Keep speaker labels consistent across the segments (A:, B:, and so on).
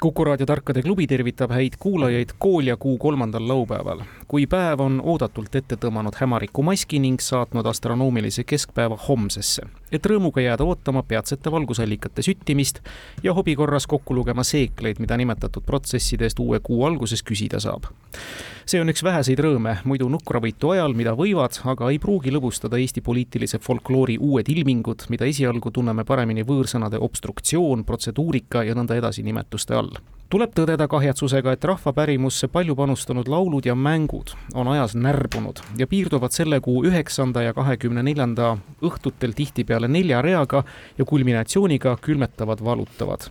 A: Kuku raadio Tarkade klubi tervitab häid kuulajaid kooliakuu kolmandal laupäeval. kui päev on oodatult ette tõmmanud hämariku maski ning saatnud astronoomilise keskpäeva homsesse, et rõõmuga jääda ootama peatsete valgusallikate süttimist ja hobi korras kokku lugema seekleid, mida nimetatud protsessidest uue kuu alguses küsida saab. see on üks väheseid rõõme muidu nukravõitu ajal, mida võivad, aga ei pruugi lõbustada Eesti poliitilise folkloori uued ilmingud, mida esialgu tunneme paremini võõrsõnade obstruktsioon, protseduurika ja nõnda edasi nimetuste all. Tuleb tõdeda kahetsusega, et rahva pärimusse palju panustanud laulud ja mängud on ajas närbunud ja piirduvad selle kuu üheksanda ja kahekümne neljanda õhtutel tihtipeale nelja reaga ja kulminatsiooniga külmetavad, valutavad.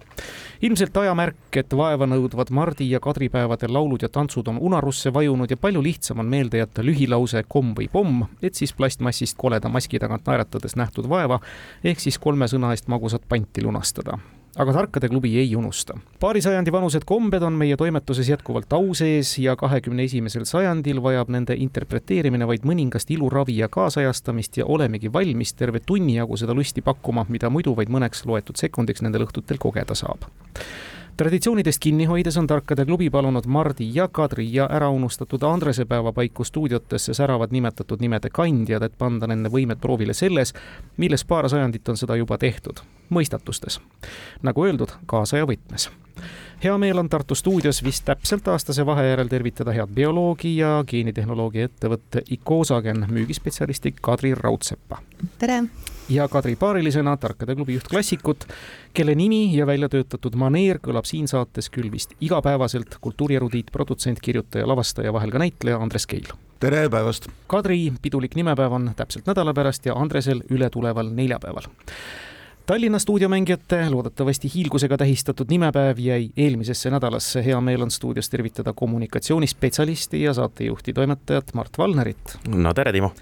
A: ilmselt ajamärk, et vaevanõudvad mardi- ja kadripäevadel laulud ja tantsud on unarusse vajunud ja palju lihtsam on meelde jätta lühilause komm või pomm, et siis plastmassist koleda maski tagant naeratades nähtud vaeva ehk siis kolme sõna eest magusat panti lunastada aga Tarkade klubi ei unusta. paari sajandi vanused kombed on meie toimetuses jätkuvalt au sees ja kahekümne esimesel sajandil vajab nende interpreteerimine vaid mõningast iluravi ja kaasajastamist ja olemegi valmis terve tunni jagu seda lusti pakkuma, mida muidu vaid mõneks loetud sekundiks nendel õhtutel kogeda saab traditsioonidest kinni hoides on Tarkade klubi palunud Mardi ja Kadri ja äraunustatud Andrese päeva paiku stuudiotesse säravad nimetatud nimede kandjad, et panda nende võimed proovile selles, milles paar sajandit on seda juba tehtud, mõistatustes. nagu öeldud, kaasaja võtmes hea meel on Tartu stuudios vist täpselt aastase vahe järel tervitada head bioloogi ja geenitehnoloogia ettevõtte Icosagen müügispetsialisti Kadri Raudseppa.
B: tere!
A: Ja Kadri paarilisena Tarkade klubi juht Klassikut, kelle nimi ja välja töötatud maneer kõlab siin saates küll vist igapäevaselt kultuurierudiit, produtsent, kirjutaja, lavastaja, vahel ka näitleja Andres Keil.
C: tere päevast!
A: Kadri pidulik nimepäev on täpselt nädala pärast ja Andresel ületuleval neljapäeval Tallinna stuudiomängijate loodetavasti hiilgusega tähistatud nimepäev jäi eelmisesse nädalasse. hea meel on stuudios tervitada kommunikatsioonispetsialisti ja saatejuhti, toimetajat Mart Valnerit.
D: no tere, Timo!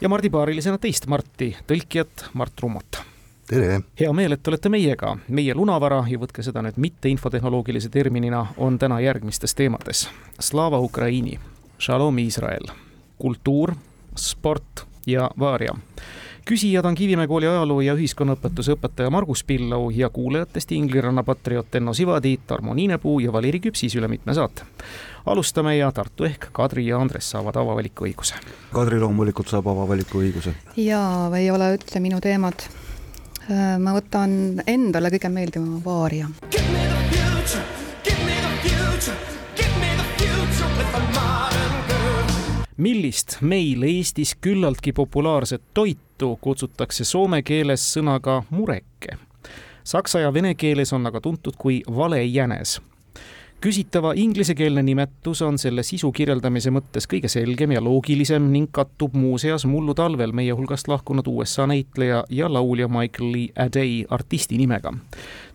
A: Ja Mardi paarilisena teist Marti, tõlkijat Mart Rummot.
C: tere!
A: hea meel, et olete meiega. meie lunavara ja võtke seda nüüd mitte infotehnoloogilise terminina, on täna järgmistes teemades. Slava Ukraini, Shalom Iisrael, kultuur, sport ja vaaria küsijad on Kivimäe kooli ajaloo ja ühiskonnaõpetuse õpetaja Margus Pillau ja kuulajatest Ingliranna patrioot Enno Sivadi, Tarmo Niinepuu ja Valeri Küpsis üle mitme saate. alustame ja Tartu ehk Kadri ja Andres saavad avavalikuõiguse.
C: Kadri loomulikult saab avavalikuõiguse.
B: jaa, ei ole üldse minu teemad. Äh, ma võtan endale kõige meeldivama vaaria. Give me the future, give me the future, give me the future with a
A: modern girl. millist meil Eestis küllaltki populaarset toitu tõttu kutsutakse soome keeles sõnaga mureke. Saksa ja vene keeles on aga tuntud kui valejänes küsitava inglisekeelne nimetus on selle sisu kirjeldamise mõttes kõige selgem ja loogilisem ning kattub muuseas mullu talvel meie hulgast lahkunud USA näitleja ja laulja Michael Lee Adey artisti nimega.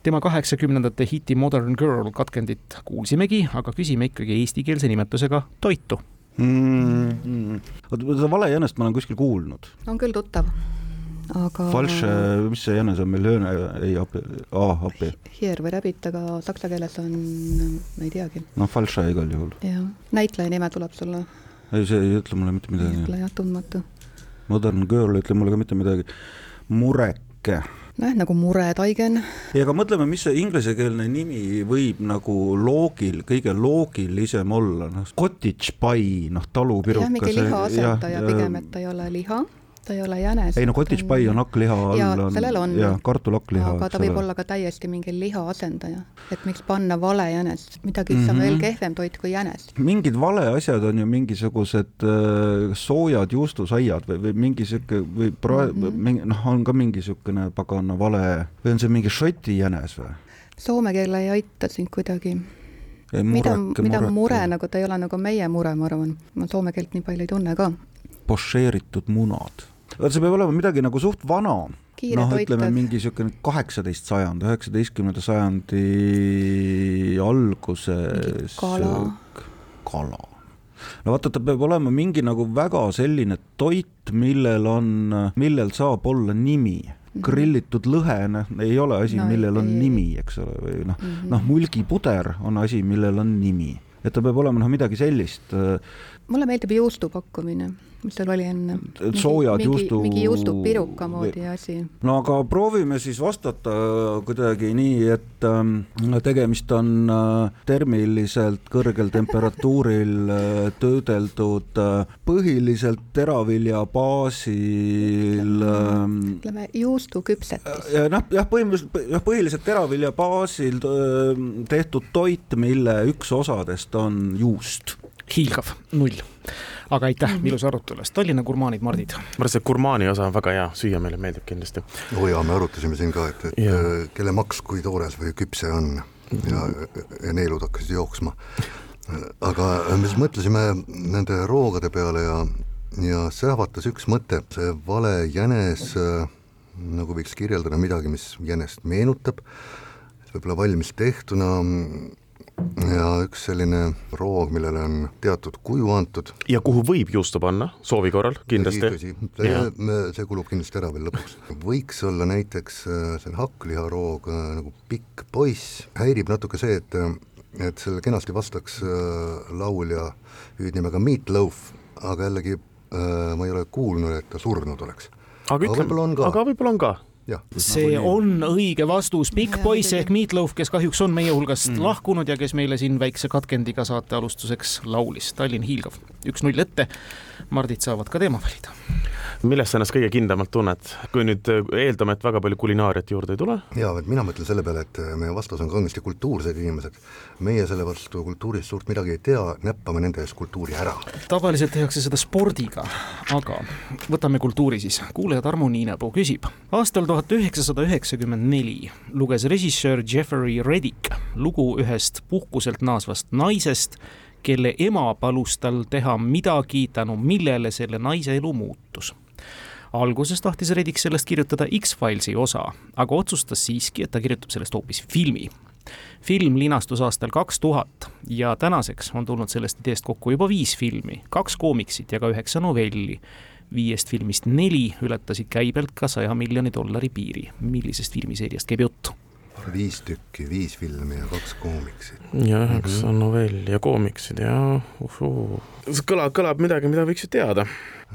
A: tema kaheksakümnendate hiti Modern Girl katkendit kuulsimegi, aga küsime ikkagi eestikeelse nimetusega toitu
C: mm,? oota, seda valejänest ma olen kuskil kuulnud.
B: on küll tuttav, aga.
C: Falsche, mis see jänes on meil, ööne, ei api, aa, api.
B: Hier või rabbit, aga saksa keeles on, ma ei teagi.
C: noh, Falsche igal juhul.
B: jah, näitleja nime tuleb sulle?
C: ei, see ei ütle mulle mitte midagi.
B: jah, tundmatu.
C: Modern Girl ei ütle mulle ka mitte midagi. Mureke
B: nojah, nagu mure, taigen.
C: ja aga mõtleme, mis see inglisekeelne nimi võib nagu loogil, kõige loogilisem olla, noh, cottage pie, noh, talupirukas.
B: jah, mingi liha asendaja pigem, et ta ei ole liha ta ei ole jänes.
C: ei no cottage pie on hakkliha all
B: on. sellel on.
C: ja kartulhakkliha.
B: aga ta võib olla ka täiesti mingi liha asendaja, et miks panna vale jänest, midagi mm -hmm. veel kehvem toit kui jänes.
C: mingid vale asjad on ju mingisugused äh, soojad juustusaiad või, või mingi sihuke või prae- mm -hmm., mingi noh, on ka mingi niisugune pagana vale või on see mingi šoti jänes või?
B: Soome keel ei aita sind kuidagi mida, mida mure nagu, ta ei ole nagu meie mure, ma arvan, ma soome keelt nii palju ei tunne ka.
C: pošeeritud munad vaat see peab olema midagi nagu suht vana. noh, ütleme mingi niisugune kaheksateist sajand, üheksateistkümnenda sajandi alguses. kala no vaata, ta peab olema mingi nagu väga selline toit, millel on, millel saab olla nimi mhm. grillitud lõhe, noh, ei ole asi no,, millel on ei, nimi, eks ole, või noh mm -hmm., noh, mulgipuder on asi, millel on nimi. et ta peab olema noh, midagi sellist.
B: mulle meeldib juustu pakkumine mis seal oli enne?
C: soojad juustu.
B: mingi juustupiruka moodi asi.
C: no aga proovime siis vastata kuidagi nii, et äh, tegemist on äh, termiliselt kõrgel temperatuuril äh, töödeldud äh, põhiliselt teravilja baasil
B: ähm, ütleme äh, juustuküpsetus.
C: ja noh, jah, põhimõtteliselt jah, põhiliselt teravilja baasil äh, tehtud toit, mille üks osadest on juust.
A: hiilgav, null aga aitäh mm -hmm. ilusa arutelu eest, Tallinna gurmaanid, Mardid. ma
D: arvan, see gurmaani osa on väga hea, süüa meile meeldib kindlasti.
E: oo jaa, me arutasime siin ka, et, et ja. Äh, kelle maks kui toores või küps see on ja, ja neelud hakkasid jooksma. aga me siis mõtlesime nende roogade peale ja, ja sähvatas üks mõte, see vale jänes äh, nagu võiks kirjeldada midagi, mis jänest meenutab, võib-olla valmis tehtuna ja üks selline roog, millele on teatud kuju antud.
D: ja kuhu võib juustu panna, soovi korral, kindlasti.
E: see, see kulub kindlasti ära veel lõpuks. võiks olla näiteks äh, see hakkliharoog äh, nagu pikk poiss, häirib natuke see, et et sellele kenasti vastaks äh, laulja hüüdnimega Meat Loaf, aga jällegi ma ei ole kuulnud, et ta surnud oleks.
D: aga ütleme, aga võib-olla on ka
A: see on õige vastus, Pikk poiss ehk Meatloaf, kes kahjuks on meie hulgast mm. lahkunud ja kes meile siin väikse katkendiga saate alustuseks laulis. Tallinn hiilgav, üks-null ette. Mardid saavad ka teema valida
D: milles sa ennast kõige kindlamalt tunned, kui nüüd äh, eeldame, et väga palju kulinaariat juurde ei tule?
E: jaa, et mina mõtlen selle peale, et äh, meie vastas on kangesti kultuursed inimesed. meie selle vastu kultuurist suurt midagi ei tea, näppame nende eest kultuuri ära.
A: tavaliselt tehakse seda spordiga, aga võtame kultuuri siis. kuulaja Tarmo Niinepuu küsib. aastal tuhat üheksasada üheksakümmend neli luges režissöör Jeffrey Reddick lugu ühest puhkuselt naasvast naisest, kelle ema palus tal teha midagi, tänu millele selle naise elu muutus alguses tahtis Reddick sellest kirjutada X-Filesi osa, aga otsustas siiski, et ta kirjutab sellest hoopis filmi. film linastus aastal kaks tuhat ja tänaseks on tulnud sellest ideest kokku juba viis filmi, kaks koomiksit ja ka üheksa novelli. viiest filmist neli ületasid käibelt ka saja miljoni dollari piiri. millisest filmiseeriast käib jutt?
E: Viis tükki, viis filmi ja kaks koomiksit.
D: ja üheksa mm -hmm. novelli ja koomiksid ja uhuu. see kõlab, kõlab midagi, mida võiks ju teada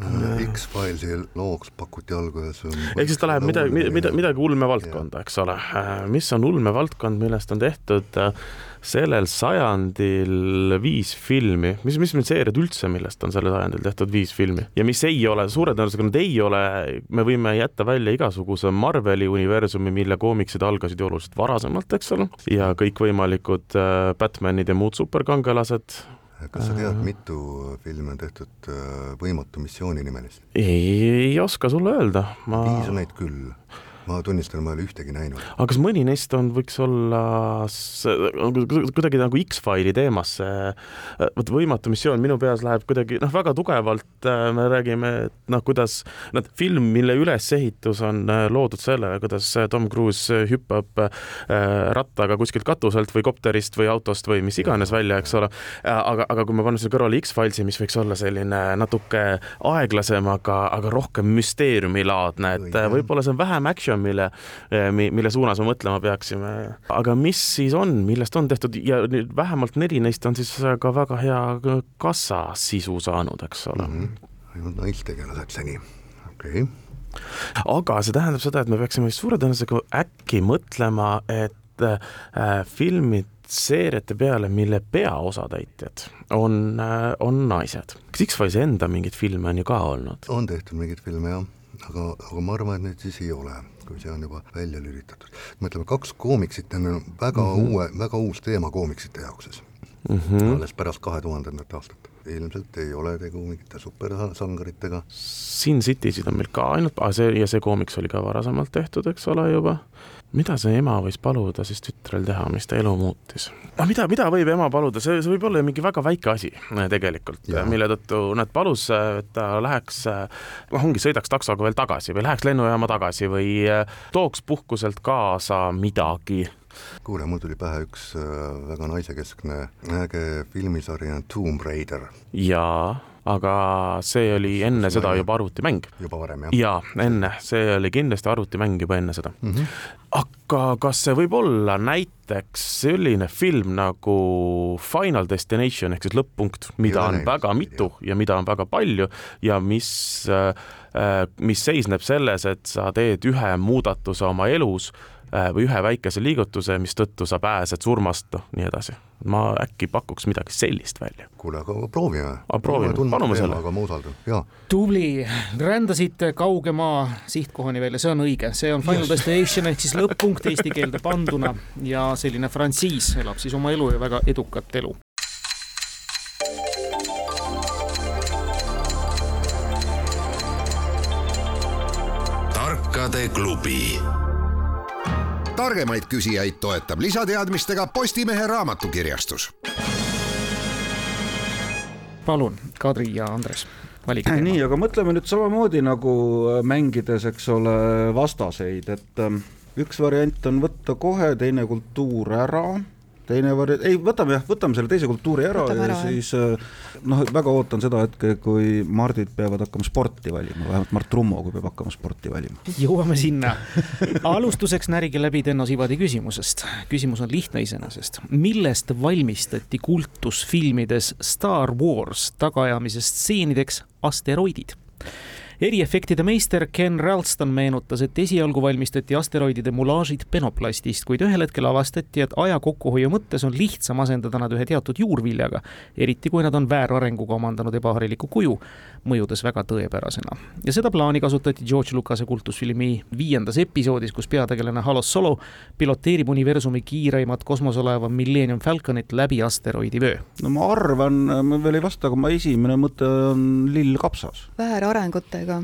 E: Äh, X-Filesi looks pakuti alguses
D: ehk siis ta läheb midagi, midagi, midagi ulmevaldkonda, eks ole. Äh, mis on ulmevaldkond, millest on tehtud äh, sellel sajandil viis filmi, mis, mis need seeriad üldse, millest on sellel sajandil tehtud viis filmi? Ja mis ei ole, suure tõenäosusega nad ei ole, me võime jätta välja igasuguse Marveli universumi, mille koomiksid algasid ju oluliselt varasemalt, eks ole, ja kõikvõimalikud Batmanid ja muud superkangelased.
E: Kas sa tead, mitu filmi on tehtud äh, Võimatu missiooni nimelist?
D: ei oska sulle öelda
E: ma.... viis on neid küll ma tunnistan, ma ei ole ühtegi näinud.
D: aga kas mõni neist on, võiks olla kuidagi nagu X-File'i teemasse, vot võimatu missioon minu peas läheb kuidagi noh, väga tugevalt, äh, me räägime, et noh, kuidas noh, film, mille ülesehitus on äh, loodud sellele, kuidas Tom Cruise hüppab äh, rattaga kuskilt katuselt või kopterist või autost või mis iganes välja, eks ole. aga, aga kui ma panen sinna kõrvale X-Filesi, mis võiks olla selline natuke aeglasem, aga, aga rohkem müsteeriumilaadne, et võib-olla see on vähem action, mille, eh, mille suunas me mõtlema peaksime. aga mis siis on, millest on tehtud ja nüüd vähemalt neli neist on siis ka väga hea kassasisu saanud, eks ole mm.
E: -hmm. ainult naistegelased seni, okei okay
D: aga see tähendab seda, et me peaksime vist suure tõenäosusega äkki mõtlema, et äh, filmid seeriate peale, mille peaosatäitjad on äh,, on naised. kas X-Files enda mingeid filme on ju ka olnud?
E: on tehtud mingeid filme jah, aga, aga ma arvan, et neid siis ei ole kui see on juba välja lülitatud. mõtleme, kaks koomiksit on väga mm -hmm. uue, väga uus teema koomiksite jaoks siis mm -hmm. alles pärast kahe tuhandendat aastat. ilmselt ei ole tegu mingite supersangaritega.
D: Sin Citysid on meil ka ainult, see ja see koomiks oli ka varasemalt tehtud, eks ole, juba mida see ema võis paluda siis tütrel teha, mis ta elu muutis? no mida, mida võib ema paluda, see, see võib olla mingi väga väike asi äh, tegelikult, mille tõttu nad palus, äh, et ta läheks, äh, noh, ongi, sõidaks taksoga veel tagasi või läheks lennujaama tagasi või tooks puhkuselt kaasa midagi
E: kuule, mul tuli pähe üks väga naisekeskne äge filmisari on Tomb Raider.
D: jaa aga see oli enne Kas seda juba arvutimäng.
E: juba varem, jah?
D: jaa, enne, see oli kindlasti arvutimäng juba enne seda mm. -hmm. aga kas see võib olla näiteks selline film nagu Final Destination ehk siis lõpp-punkt, mida on väga mitu ja. mida on väga palju ja mis, äh, äh, mis seisneb selles, et sa teed ühe muudatuse oma elus Äh, või ühe väikese liigutuse, mistõttu sa pääsed surmast, noh, nii edasi. ma äkki pakuks midagi sellist välja.
E: kuule, aga proovime.
D: proovime, panume selle.
E: aga ma usaldan, jaa.
A: tubli, rändasite kauge maa sihtkohani välja, see on õige, see on Final Destination ehk siis lõpp-punkt eesti keelde panduna ja selline frantsiis elab siis oma elu ja väga edukat elu
F: tarkade klubi targemaid küsijaid toetab lisateadmistega Postimehe raamatukirjastus.
A: palun, Kadri ja Andres valige
C: nii, aga mõtleme nüüd samamoodi nagu äh, mängides, eks ole, vastaseid, et ähm, üks variant on võtta kohe teine kultuur ära teine variant, ei, võtame jah, võtame selle teise kultuuri ära võtame ja ära, siis äh, noh, väga ootan seda hetke, kui Mardid peavad hakkama sporti valima, vähemalt Mart Rummo, kui peab hakkama sporti valima.
A: jõuame sinna. alustuseks närige läbi Tenno Sivadi küsimusest. küsimus on lihtne iseenesest. millest valmistati kultusfilmides Star Wars tagaajamise stseenideks asteroidid? Eriefektide meister Ken Ralston meenutas, et esialgu valmistati asteroidide mulaažid penoplastist, kuid ühel hetkel avastati, et aja kokkuhoiu mõttes on lihtsam asendada nad ühe teatud juurviljaga, eriti kui nad on väärarenguga omandanud ebahariliku kuju, mõjudes väga tõepärasena. ja seda plaani kasutati George Lucase kultusfilmi viiendas episoodis, kus peategelane Halos Solo piloteerib universumi kiireimat kosmoselaeva Millennium Falconit läbi asteroidivöö.
C: no ma arvan, ma veel ei vasta, aga ma esimene mõte on lill kapsas.
B: väärarengutega ka.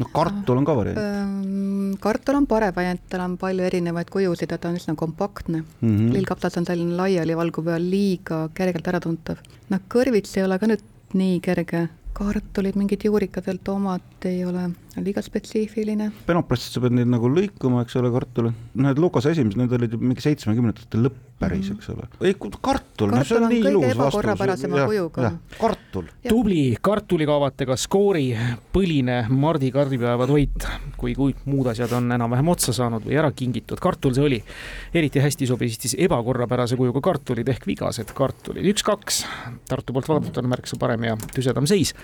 C: no kartul on ka variant.
B: kartul on parem variant, tal on palju erinevaid kujusid ja ta on üsna kompaktne mm -hmm.. lillkapsas on selline laialivalguv ja liiga kergelt äratuntav. noh, kõrvits ei ole ka nüüd nii kerge kartulid, mingid juurikad veel, tomat ei ole liiga spetsiifiline.
C: penoplastist sa pead neid nagu lõikama, eks ole, kartuli. Need Lukase esimesed, need olid ju mingi seitsmekümnendate lõpp päris -hmm. eks ole. ei, kartul, no see on nii ilus vastus. kartul.
A: tubli kartulikavatega skoori põline Mardi kardipäeva toit, kui, kui muud asjad on enam-vähem otsa saanud või ära kingitud, kartul see oli. eriti hästi sobisid siis ebakorrapärase kujuga kartulid ehk vigased kartulid, üks-kaks. Tartu poolt vaadatuna märksa parem ja tüsedam seis.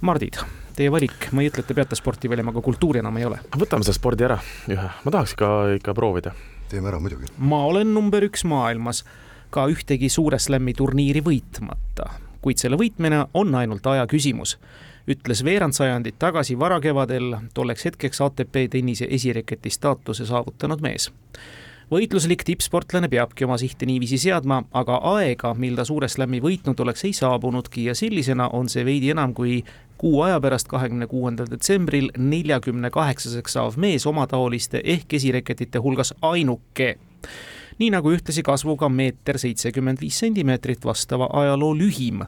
A: Mardid teie valik, ma ei ütle, et te peate sporti valima, aga kultuuri enam ei ole.
D: võtame selle spordi ära, ühe, ma tahaks ka ikka proovida.
E: teeme ära muidugi.
A: ma olen number üks maailmas ka ühtegi suure slam'i turniiri võitmata, kuid selle võitmine on ainult aja küsimus ütles veerand sajandit tagasi varakevadel tolleks hetkeks ATP tennise esireketi staatuse saavutanud mees võitluslik tippsportlane peabki oma sihte niiviisi seadma, aga aega, mil ta suure slam'i võitnud oleks, ei saabunudki ja sellisena on see veidi enam kui kuu aja pärast, kahekümne kuuendal detsembril neljakümne kaheksaseks saav mees omataoliste ehk esireketite hulgas ainuke nii nagu ühtlasi kasvuga meeter seitsekümmend viis sentimeetrit vastava ajaloo lühim,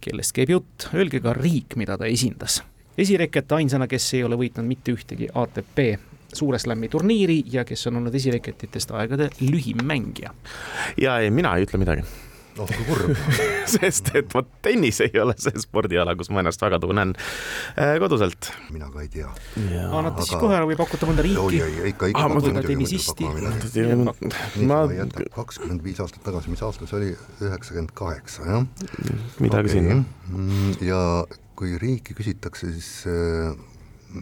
A: kellest käib jutt, öelge ka riik, mida ta esindas. esireket ainsana, kes ei ole võitnud mitte ühtegi ATP suure slam'i turniiri ja kes on olnud esireketitest aegade lühim mängija.
D: ja ei, mina ei ütle midagi
E: oh kui kurb
D: sest et vot tennis ei ole see spordiala, kus ma ennast väga tunnen äh, koduselt.
E: mina ka ei tea.
A: annate aga... siis kohe ära või pakute mõnda riiki?
E: ikka, ikka
A: ah, pakun tennisisti.
E: ma kakskümmend viis aastat tagasi, mis aasta see oli, üheksakümmend kaheksa, jah?
D: midagi okay. sinna.
E: Mm, ja kui riiki küsitakse, siis, äh,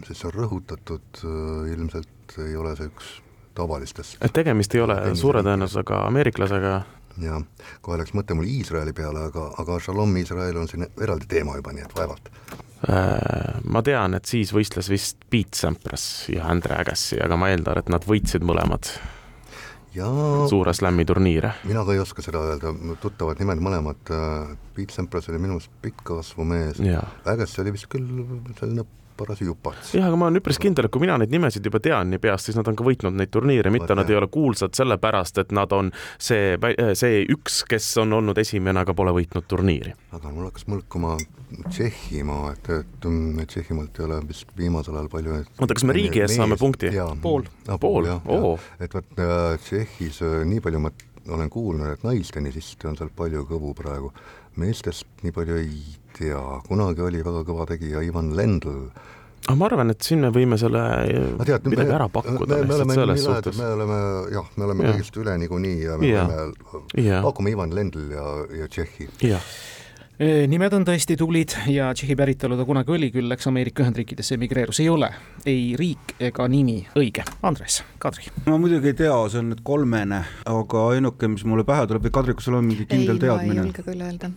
E: siis on rõhutatud, äh, ilmselt ei ole see üks tavalistest.
D: et tegemist ei ole suure tõenäosusega ameeriklasega
E: ja kohe läks mõte mul Iisraeli peale, aga, aga Shalom Iisrael on siin eraldi teema juba, nii et vaevalt.
D: Äh, ma tean, et siis võistles vist Pete Sampras ja Andre Agassi, aga ma eeldan, et nad võitsid mõlemad
E: ja
D: suure slam'i turniire.
E: mina ka ei oska seda öelda, tuttavad nimed mõlemad, äh, Pete Sampras oli minu arust pikk kasvumees, Agassi oli vist küll selline paras jupats.
D: jah, aga ma olen üpris kindel, et kui mina neid nimesid juba tean nii peast, siis nad on ka võitnud neid turniire, mitte nad ei ole kuulsad sellepärast, et nad on see, see üks, kes on olnud esimene, aga pole võitnud turniiri.
E: aga mul hakkas mõlkuma Tšehhimaa, et, et Tšehhimaalt ei ole vist viimasel ajal palju
D: oota, kas me riigi ees saame punkti?
A: pool.
D: pool, oo.
E: et vot äh, Tšehhis äh, nii palju ma olen kuulnud, et naistennisist on seal palju kõvu praegu, meestest nii palju ei tea, kunagi oli väga kõva tegija Ivan Lendl
D: aga ma arvan, et siin me võime selle tead, midagi me, ära pakkuda.
E: me, me oleme nii lahedad, me oleme jah, me oleme ja. kõigest üle niikuinii ja me ja. võime, pakume Ivan Lendl ja, ja Tšehhi.
D: jah
A: nimed on tõesti tublid ja Tšehhi päritolu ta kunagi oli, küll läks Ameerika Ühendriikidesse emigreerus, ei ole ei riik ega nimi õige. Andres, Kadri.
C: ma muidugi ei tea, see on nüüd kolmene, aga ainuke, mis mulle pähe tuleb või Kadri, kas sul on mingi kindel
B: ei,
C: teadmine?
B: ei julge küll öelda.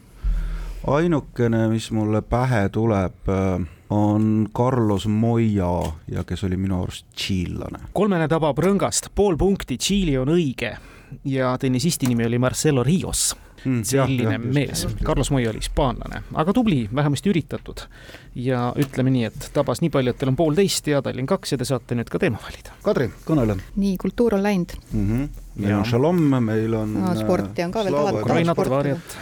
C: Ainukene, mis mulle pähe tuleb, äh, on Carlos Moya ja kes oli minu arust tšiillane.
A: kolmene tabab rõngast, pool punkti, Tšiili on õige ja tennisisti nimi oli Marcelo Rios mm, selline jah, mees. Carlos Moya oli hispaanlane, aga tubli, vähemasti üritatud. ja ütleme nii, et tabas nii palju, et teil on poolteist ja Tallinn kaks ja te saate nüüd ka teema valida.
C: Kadri, kõnele.
B: nii, kultuur on läinud
C: mm. -hmm. meil ja. on šalom, meil on
B: no,. sporti on ka veel
A: tahetud.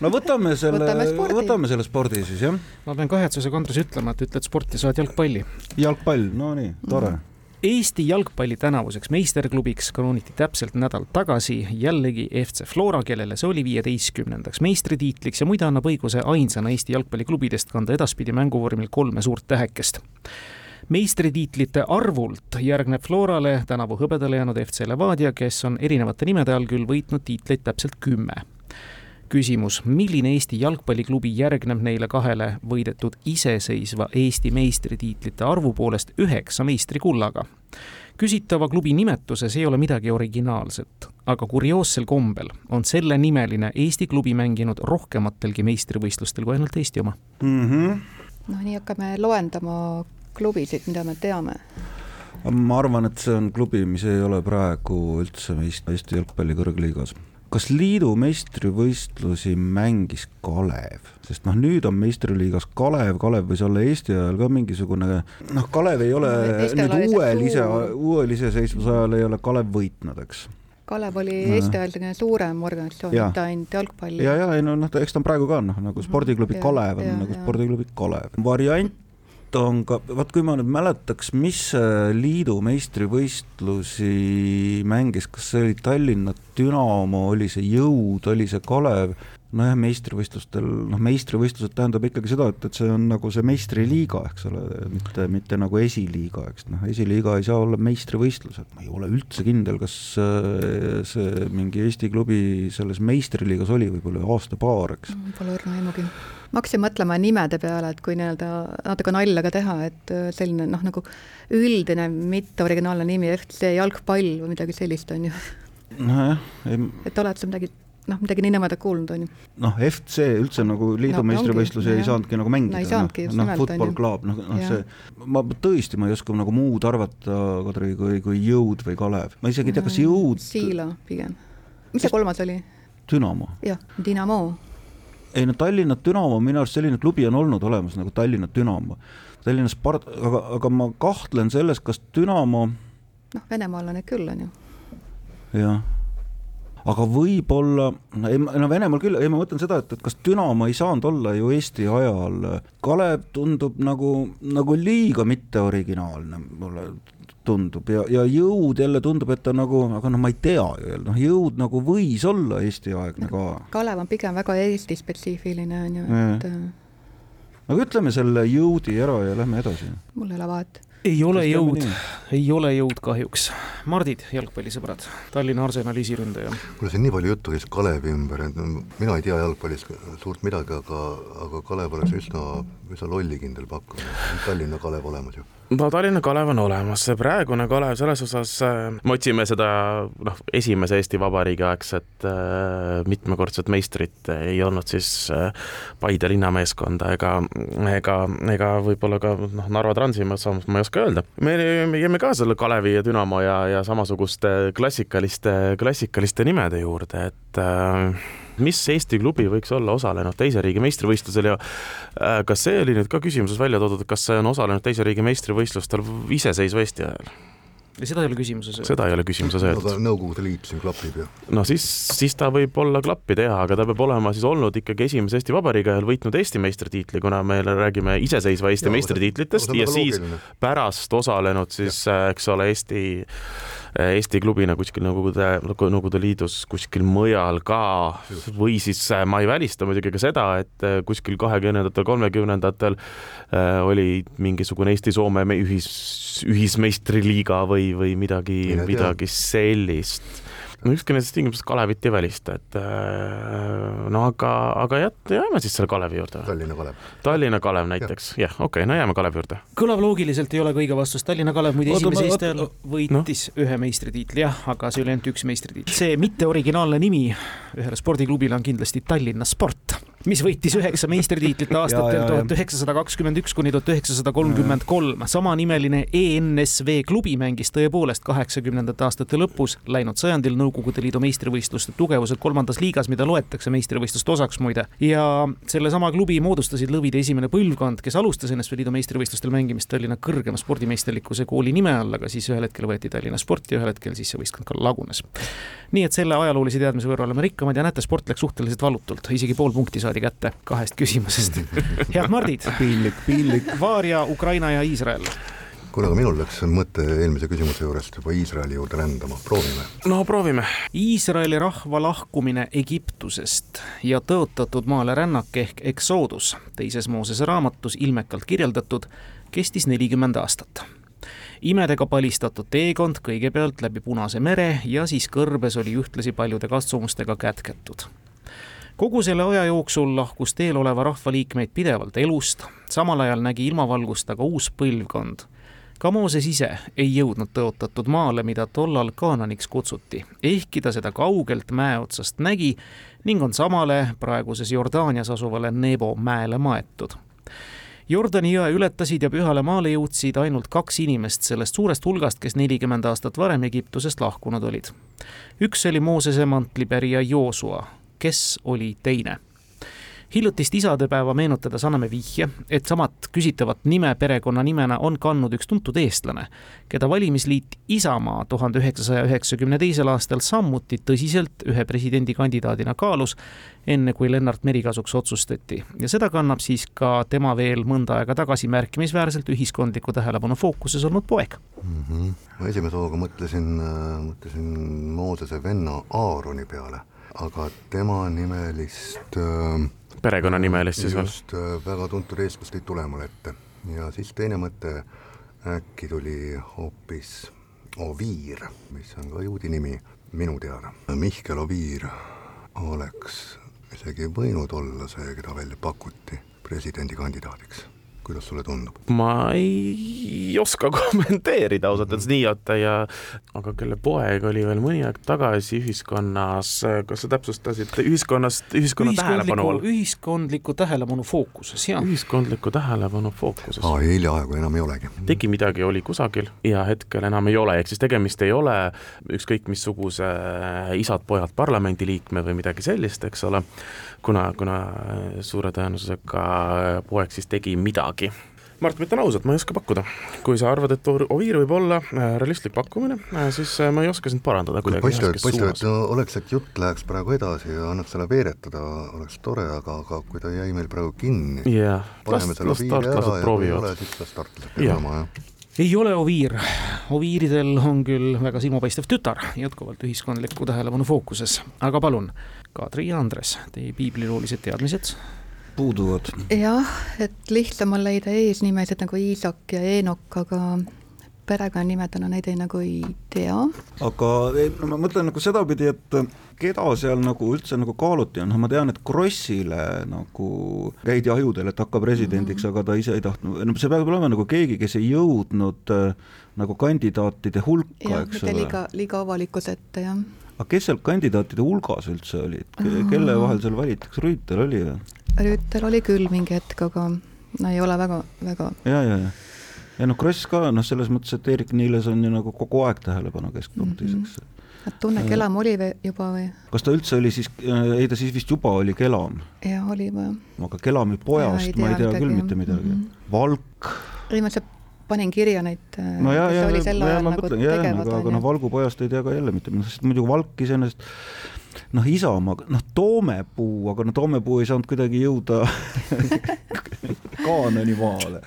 C: No võtame selle, võtame, võtame selle spordi siis, jah.
A: ma pean kahetsusega, Andres, ütlema, et ütled sporti, saad jalgpalli.
C: jalgpall, no nii, tore mm. -hmm
A: Eesti jalgpalli tänavuseks meisterklubiks krooniti täpselt nädal tagasi jällegi FC Flora, kellele see oli viieteistkümnendaks meistritiitliks ja muide annab õiguse ainsana Eesti jalgpalliklubidest kanda edaspidi mänguvormil kolme suurt tähekest meistritiitlite arvult järgneb Florale tänavu hõbedale jäänud FC Levadia, kes on erinevate nimede all küll võitnud tiitleid täpselt kümme küsimus, milline Eesti jalgpalliklubi järgneb neile kahele võidetud iseseisva Eesti meistritiitlite arvu poolest üheksa meistrikullaga? küsitava klubi nimetuses ei ole midagi originaalset, aga kurioossel kombel on sellenimeline Eesti klubi mänginud rohkematelgi meistrivõistlustel kui ainult Eesti oma
C: mm. -hmm.
B: noh, nii hakkame loendama klubisid, mida me teame
C: ma arvan, et see on klubi, mis ei ole praegu üldse Eesti jalgpalli kõrgliigas kas liidu meistrivõistlusi mängis Kalev, sest noh, nüüd on meistriliigas Kalev, Kalev võis olla Eesti ajal ka mingisugune, noh, Kalev ei ole no, nüüd uuel ise, uuel iseseisvuse ajal ei ole Kalev võitnud, eks?
B: Kalev oli Eesti ajal selline suurem organisatsioon, mitte ainult jalgpalli.
C: ja, ja ei no noh, eks ta on praegu ka noh, nagu spordiklubi ja, Kalev on ja, nagu spordiklubi Kalev. variant on ka, vaat kui ma nüüd mäletaks, mis liidu meistrivõistlusi mängis, kas see oli Tallinna Dünamo, oli see Jõud, oli see Kalev, nojah, meistrivõistlustel, noh, meistrivõistlused tähendab ikkagi seda, et, et see on nagu see meistriliiga, eks ole, mitte, mitte nagu esiliiga, eks noh, esiliiga ei saa olla meistrivõistlused, ma ei ole üldse kindel, kas äh, see mingi Eesti klubi selles meistriliigas oli võib-olla aasta-paar, eks.
B: Pole õrna aimugi ma hakkasin mõtlema nimede peale, et kui nii-öelda natuke nalja ka teha, et äh, selline noh, nagu üldine mitte originaalne nimi, FC jalgpall või midagi sellist, on ju.
C: nojah, ei
B: et oled sa midagi noh, midagi nii nõmedat kuulnud, on ju.
C: noh, FC üldse nagu liidu no, meistrivõistlusi ei saanudki nagu mängida.
B: no
C: no, noh, football club, noh, noh see, ma tõesti, ma ei oska nagu muud arvata, Kadri, kui, kui Jõud või Kalev. ma isegi ei tea, kas Jõud
B: Siila pigem. mis see kolmas oli?
C: Dünamo.
B: jah, Dinamo
C: ei no Tallinna Dünamo, minu arust selline klubi on olnud olemas nagu Tallinna Dünamo. Tallinna Spart-, aga, aga ma kahtlen selles, kas Dünamo
B: noh, venemaalane küll on ju.
C: jah, aga võib-olla, ei no Venemaal küll, ei ma mõtlen seda, et, et kas Dünamo ei saanud olla ju Eesti ajal, Kalev tundub nagu, nagu liiga mitteoriginaalne mulle tundub ja, ja jõud jälle tundub, et ta nagu, aga noh, ma ei tea ju, noh, jõud nagu võis olla Eesti-aegne ka.
B: Kalev on pigem väga Eesti-spetsiifiline on ju, et.
C: aga ütleme selle jõudi ära ja lähme edasi.
B: mul ei ole vahet
A: ei ole jõud, ei ole jõud kahjuks. Mardid, jalgpallisõbrad, Tallinna Arsenali esiründaja.
E: kuule, siin nii palju juttu käis Kalevi ümber, et mina ei tea jalgpallist suurt midagi, aga, aga Kalev oleks üsna, üsna lollikindel pakkumine. Tallinna Kalev olemas ju
D: no Tallinna Kalev on olemas, see praegune Kalev selles osas, äh, me otsime seda noh, esimese Eesti Vabariigi aegset äh, mitmekordset meistrit, ei olnud siis äh, Paide linnameeskonda ega, ega, ega võib-olla ka noh, Narva Transimas, ma ei oska öelda. me jääme ka selle Kalevi ja Dünamo ja, ja samasuguste klassikaliste, klassikaliste nimede juurde, et äh, mis Eesti klubi võiks olla osalenud teise riigi meistrivõistlusel ja äh, kas see oli nüüd ka küsimuses välja toodud, et kas see on osalenud teise riigi meistrivõistlustel iseseisva Eesti ajal?
A: ja seda ei ole küsimuses öeldud.
D: seda ei ole küsimuses öeldud.
E: aga Nõukogude Liit siin klapib ju.
D: no siis, siis ta võib olla klappida jah, aga ta peab olema siis olnud ikkagi esimese Eesti Vabariigi ajal võitnud Eesti meistritiitli, kuna me räägime iseseisva Eesti ja, meistritiitlitest ja siis pärast osalenud siis, eks ole, Eesti Eesti klubina kuskil Nõukogude, Nõukogude Liidus kuskil mujal ka. Või siis äh, ma ei välista muidugi ka seda, et äh, kuskil kahekümnendatel, kolmekümnendatel äh, oli mingisugune Eesti-Soome ühis, ühismeistriliiga või, või midagi, midagi sellist no ükski nendest tingimustest Kalevit ei välista, et äh, no aga, aga jät-, jääme siis selle Kalevi juurde.
E: Tallinna Kalev.
D: Tallinna Kalev näiteks, jah ja,, okei okay,, no jääme Kalevi juurde.
A: kõlav loogiliselt ei ole ka õige vastus, Tallinna Kalev muide esimese Eesti ajal võitis no. ühe meistritiitli, jah, aga see oli ainult üks meistritiitl. see mitte originaalne nimi ühele spordiklubile on kindlasti Tallinna Sport mis võitis üheksa meistritiitlit aastatel tuhat üheksasada kakskümmend üks kuni tuhat üheksasada kolmkümmend kolm. samanimeline ENSV klubi mängis tõepoolest kaheksakümnendate aastate lõpus läinud sajandil Nõukogude Liidu meistrivõistluste tugevusel kolmandas liigas, mida loetakse meistrivõistluste osaks muide. ja sellesama klubi moodustasid lõvide esimene põlvkond, kes alustas NSV Liidu meistrivõistlustel mängimist Tallinna kõrgema spordimeisterlikkuse kooli nime all, aga siis ühel hetkel võeti Tallinna Sport ja ühel hetkel siis see võistkond ka lagunes. Nii et selle ajaloolise teadmise võrra oleme rikkamad ja näete, sport läks suhteliselt valutult, isegi pool punkti saadi kätte kahest küsimusest. head Mardid.
C: piinlik, piinlik.
A: Vaaria, Ukraina ja Iisrael
E: kuule, aga minul läks mõte eelmise küsimuse juurest juba Iisraeli juurde rändama, proovime.
D: no proovime.
A: Iisraeli rahva lahkumine Egiptusest ja tõotatud maale rännak ehk Exodus, teises Moosese raamatus ilmekalt kirjeldatud, kestis nelikümmend aastat imedega palistatud teekond kõigepealt läbi Punase mere ja siis kõrbes oli ühtlasi paljude katsumustega kätketud kogu selle aja jooksul lahkus teel oleva rahva liikmeid pidevalt elust, samal ajal nägi ilmavalgust aga uus põlvkond. ka Mooses ise ei jõudnud tõotatud maale, mida tollal Kaananiks kutsuti, ehkki ta seda kaugelt mäe otsast nägi ning on samale praeguses Jordaanias asuvale Nebo mäele maetud Jordani jõe ületasid ja Pühale maale jõudsid ainult kaks inimest sellest suurest hulgast, kes nelikümmend aastat varem Egiptusest lahkunud olid. üks oli Moosese mantlipärija Joosua, kes oli teine hiljutist isadepäeva meenutades anname vihje, et samat küsitavat nime perekonnanimena on kandnud üks tuntud eestlane, keda valimisliit Isamaa tuhande üheksasaja üheksakümne teisel aastal samuti tõsiselt ühe presidendikandidaadina kaalus, enne kui Lennart Meri kasuks otsustati. ja seda kannab siis ka tema veel mõnda aega tagasi märkimisväärselt ühiskondliku tähelepanu fookuses olnud poeg
E: mm. -hmm. ma esimese hooga mõtlesin, äh, mõtlesin Moosese venna Aaroni peale aga temanimelist äh,
D: perekonnanimelist siis
E: veel? just, äh, väga tuntud eestlast ei tule mul ette. ja siis teine mõte äkki tuli hoopis Oviir, mis on ka juudi nimi minu teada. Mihkel Oviir oleks isegi võinud olla see, keda välja pakuti presidendikandidaadiks kuidas sulle tundub?
D: ma ei oska kommenteerida ausalt öeldes nii, oota ja aga kelle poeg oli veel mõni aeg tagasi ühiskonnas, kas sa täpsustasid, ühiskonnast, ühiskonna tähelepanu all?
A: ühiskondliku tähelepanu fookuses, jah.
D: ühiskondliku tähelepanu fookuses.
E: aa, hiljaaegu enam ei olegi.
D: tegi midagi, oli kusagil ja hetkel enam ei ole, ehk siis tegemist ei ole ükskõik missuguse isad-pojad parlamendiliikme või midagi sellist, eks ole kuna, kuna suure tõenäosusega poeg siis tegi midagi Mart, ma ütlen ausalt, ma ei oska pakkuda. kui sa arvad, et Oviir võib olla äh, realistlik pakkumine, äh, siis äh, ma ei oska sind parandada kuidagi.
E: paistab, paistab, et oleks, et jutt läheks praegu edasi ja annaks selle veeretada, oleks tore, aga, aga kui ta jäi meil praegu kinni
D: yeah., paneme selle Oviiri ära ja kui ei ole,
E: siis las startlased peale oma, jah
A: ei ole Oviir. Oviiridel on küll väga silmapaistev tütar, jätkuvalt ühiskondliku tähelepanu fookuses, aga palun, Kadri ja Andres, teie piibliloolised teadmised?
C: Puuduvad.
B: jah, et lihtsam on leida eesnimesid nagu Iisak ja Eenok, aga perekonnanimedena neid ei nagu ei tea.
C: aga ei, no ma mõtlen nagu sedapidi, et keda seal nagu üldse nagu kaaluti, noh, ma tean, et Krossile nagu käidi ajudel, et hakka presidendiks mm, -hmm. aga ta ise ei tahtnud, no see peab olema nagu keegi, kes ei jõudnud äh, nagu kandidaatide hulka, eks ole.
B: liiga, liiga avalikkuse ette, jah.
C: Aga kes seal kandidaatide hulgas üldse olid, kelle vahel seal valitakse, Rüütel oli või?
B: Rüütel oli küll mingi hetk, aga no ei ole väga, väga
C: ja, ja, ja ja noh, Kross ka noh, selles mõttes, et Eerik-Niiles on ju nagu kogu aeg tähelepanu keskpunktis mm, -hmm. eks
B: et tunne Kelam oli või juba või?
C: kas ta üldse oli siis, ei ta siis vist juba oli Kelam?
B: jah, oli juba.
C: aga Kelami pojast ja, ma ei tea midagi, küll mitte midagi mm. -hmm. Valk.
B: ei, ma lihtsalt panin kirja neid
C: no ja, ja, ja, ja ma mõtlen, jah, aga, aga noh, Valgu pojast ei tea ka jälle mitte midagi, sest muidugi Valk iseenesest noh, Isamaa, noh, Toomepuu, aga no Toomepuu ei saanud kuidagi jõuda kaaneni maale.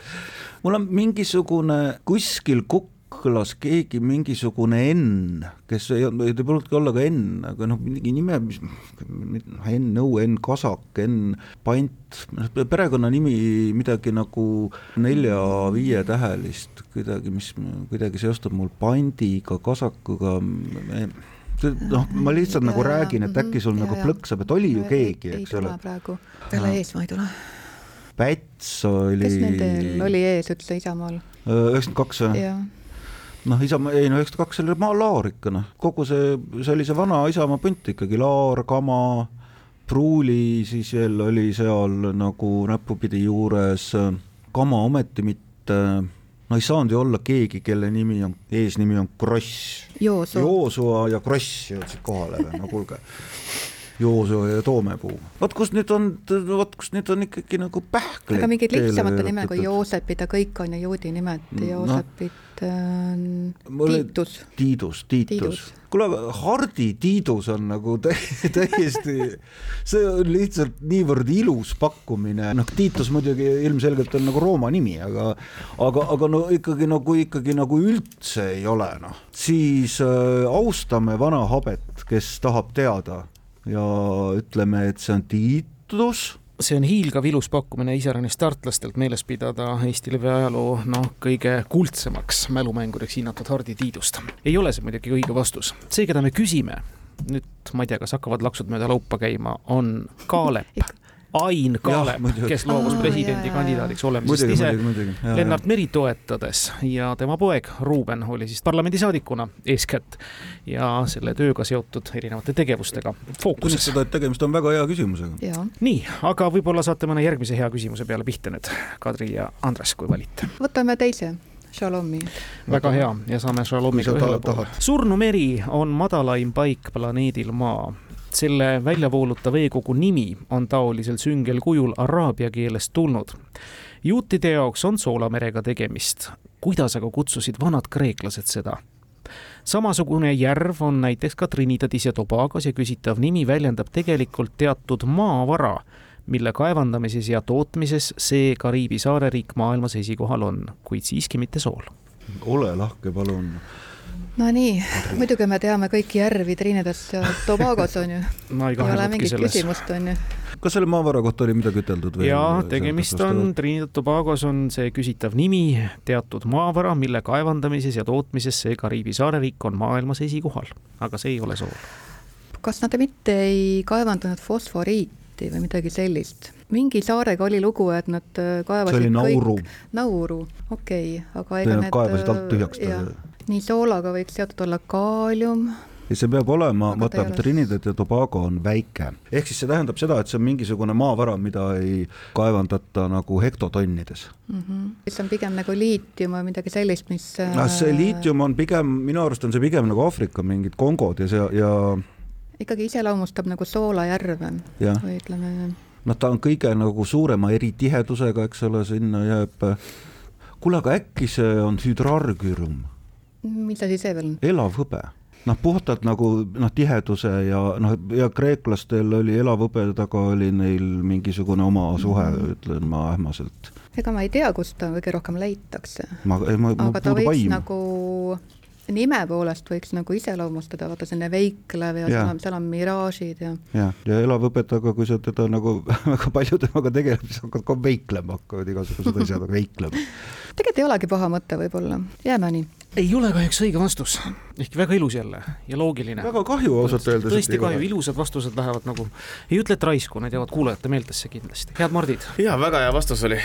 C: mul on mingisugune kuskil kukk kõlas keegi mingisugune N, kes ei olnud, ei polnudki olla ka N, aga noh, mingi nime, mis N Nõu, N Kasak, N Pant, perekonnanimi midagi nagu nelja-viietähelist, kuidagi, mis kuidagi seostub mul Pandiga, Kasakuga noh, ma lihtsalt nagu räägin, et äkki sul ja, nagu plõksab, et oli ju keegi, eks ole.
B: praegu, peale ees ma ei tule.
C: Päts oli.
B: kes nendel oli ees üldse Isamaal?
C: üheksakümmend kaks või? Noh, Isamaa, ei no üheksakümmend kaks oli maa Laar ikka noh, kogu see, see oli see vana Isamaa punt ikkagi, Laar, Kama, Pruuli, siis veel oli seal nagu näpupidi juures, Kama ometi mitte no ei saanud ju olla keegi, kelle nimi on, eesnimi on Kross. Joosua ja Kross jõudsid kohale või, no kuulge. Joosua ja Toomepuu. vot kus nüüd on, vot kus nüüd on ikkagi nagu pähkleid.
B: aga mingid lihtsamate nime kui Joosepid ja kõik on ju juudi nimed, Joosepid no,, Tiitus.
C: Tiidus, Tiitus. kuule, aga Hardi Tiidus on nagu täiesti, see on lihtsalt niivõrd ilus pakkumine, noh, Tiitus muidugi ilmselgelt on nagu Rooma nimi, aga aga, aga no ikkagi no kui ikkagi nagu üldse ei ole, noh, siis äh, austame vana habet, kes tahab teada ja ütleme, et see on Tiitus
A: see on hiilgav ilus pakkumine iseäranis tartlastelt meeles pidada Eesti levi ajaloo noh, kõige kuldsemaks mälumänguriks hinnatud Hardi Tiidust. ei ole see muidugi õige vastus. see, keda me küsime, nüüd ma ei tea, kas hakkavad laksud mööda laupa käima, on Kaalep Ain Kaalep, kes loobus presidendikandidaadiks olemist ise Lennart Meri toetades ja tema poeg Ruuben oli siis parlamendisaadikuna eeskätt ja selle tööga seotud erinevate tegevustega fookuses.
C: tunnistada, et tegemist on väga hea küsimusega.
A: nii, aga võib-olla saate mõne järgmise hea küsimuse peale pihta nüüd, Kadri ja Andres, kui valite.
B: võtame teise Shalomi.
A: väga hea ja saame Shalomiga ühele poole. surnumeri on madalaim paik planeedil Maa selle väljavooluta veekogu nimi on taolisel süngel kujul araabia keelest tulnud. juutide jaoks on Soolamerega tegemist. kuidas aga kutsusid vanad kreeklased seda? samasugune järv on näiteks ka Trinidadis ja Tobagos ja küsitav nimi väljendab tegelikult teatud maavara, mille kaevandamises ja tootmises see Kariibi saareriik maailmas esikohal on, kuid siiski mitte sool.
C: ole lahke, palun
B: Nonii, muidugi me teame kõiki järvi Trinidas ja Tobagos on ju
A: no,. ei
B: ole mingit selles. küsimust, on ju.
C: kas selle maavara kohta oli midagi üteldud
A: või? jaa, tegemist on, Trinidad Tobagos on see küsitav nimi, teatud maavara, mille kaevandamises ja tootmises see Kariibi saareriik on maailmas esikohal, aga see ei ole sool.
B: kas nad mitte ei kaevandanud fosforiiti või midagi sellist? mingi saarega oli lugu, et nad äh, kaevasid
C: see oli Nauru.
B: Nauru, okei okay,, aga ega
C: need kaevasid alt tühjaks ta
B: nii soolaga võiks seotud olla kaalium
C: ja see peab olema, vaata Trinidad ja Tobago on väike, ehk siis see tähendab seda, et see on mingisugune maavara, mida ei kaevandata nagu hektotonnides
B: mm. -hmm. see on pigem nagu liitium või midagi sellist, mis
C: no see äh, liitium on pigem, minu arust on see pigem nagu Aafrika mingid Kongod ja see ja
B: ikkagi iseloomustab nagu soolajärve või ütleme
C: noh, ta on kõige nagu suurema eritihedusega, eks ole, sinna jääb kuule, aga äkki see on hüdraargürum?
B: Mis asi see veel on?
C: elav hõbe noh, puhtalt nagu noh, tiheduse ja noh, ja kreeklastel oli elav hõbe, taga oli neil mingisugune oma suhe mm, -hmm. ütlen ma ähmaselt.
B: ega ma ei tea, kust ta kõige rohkem leitakse.
C: ei ma,
B: aga ta võiks aim. nagu nime poolest võiks nagu iseloomustada, vaata selline veiklev ja, ja. seal on, seal on miraažid ja.
C: ja, ja elav õpetaja, kui sa teda nagu väga palju temaga tegeled, siis hakkad ka veiklema, hakkavad igasugused asjad veiklema.
B: Tegelikult ei olegi paha mõte võib-olla, jääme nii
A: ei ole kahjuks õige vastus, ehkki väga ilus jälle ja loogiline.
C: väga kahju ausalt öeldes.
A: tõesti kahju, ilusad vastused lähevad nagu, ei ütle, et raisku, need jäävad kuulajate meeltesse kindlasti. head Mardid.
D: ja väga hea vastus oli.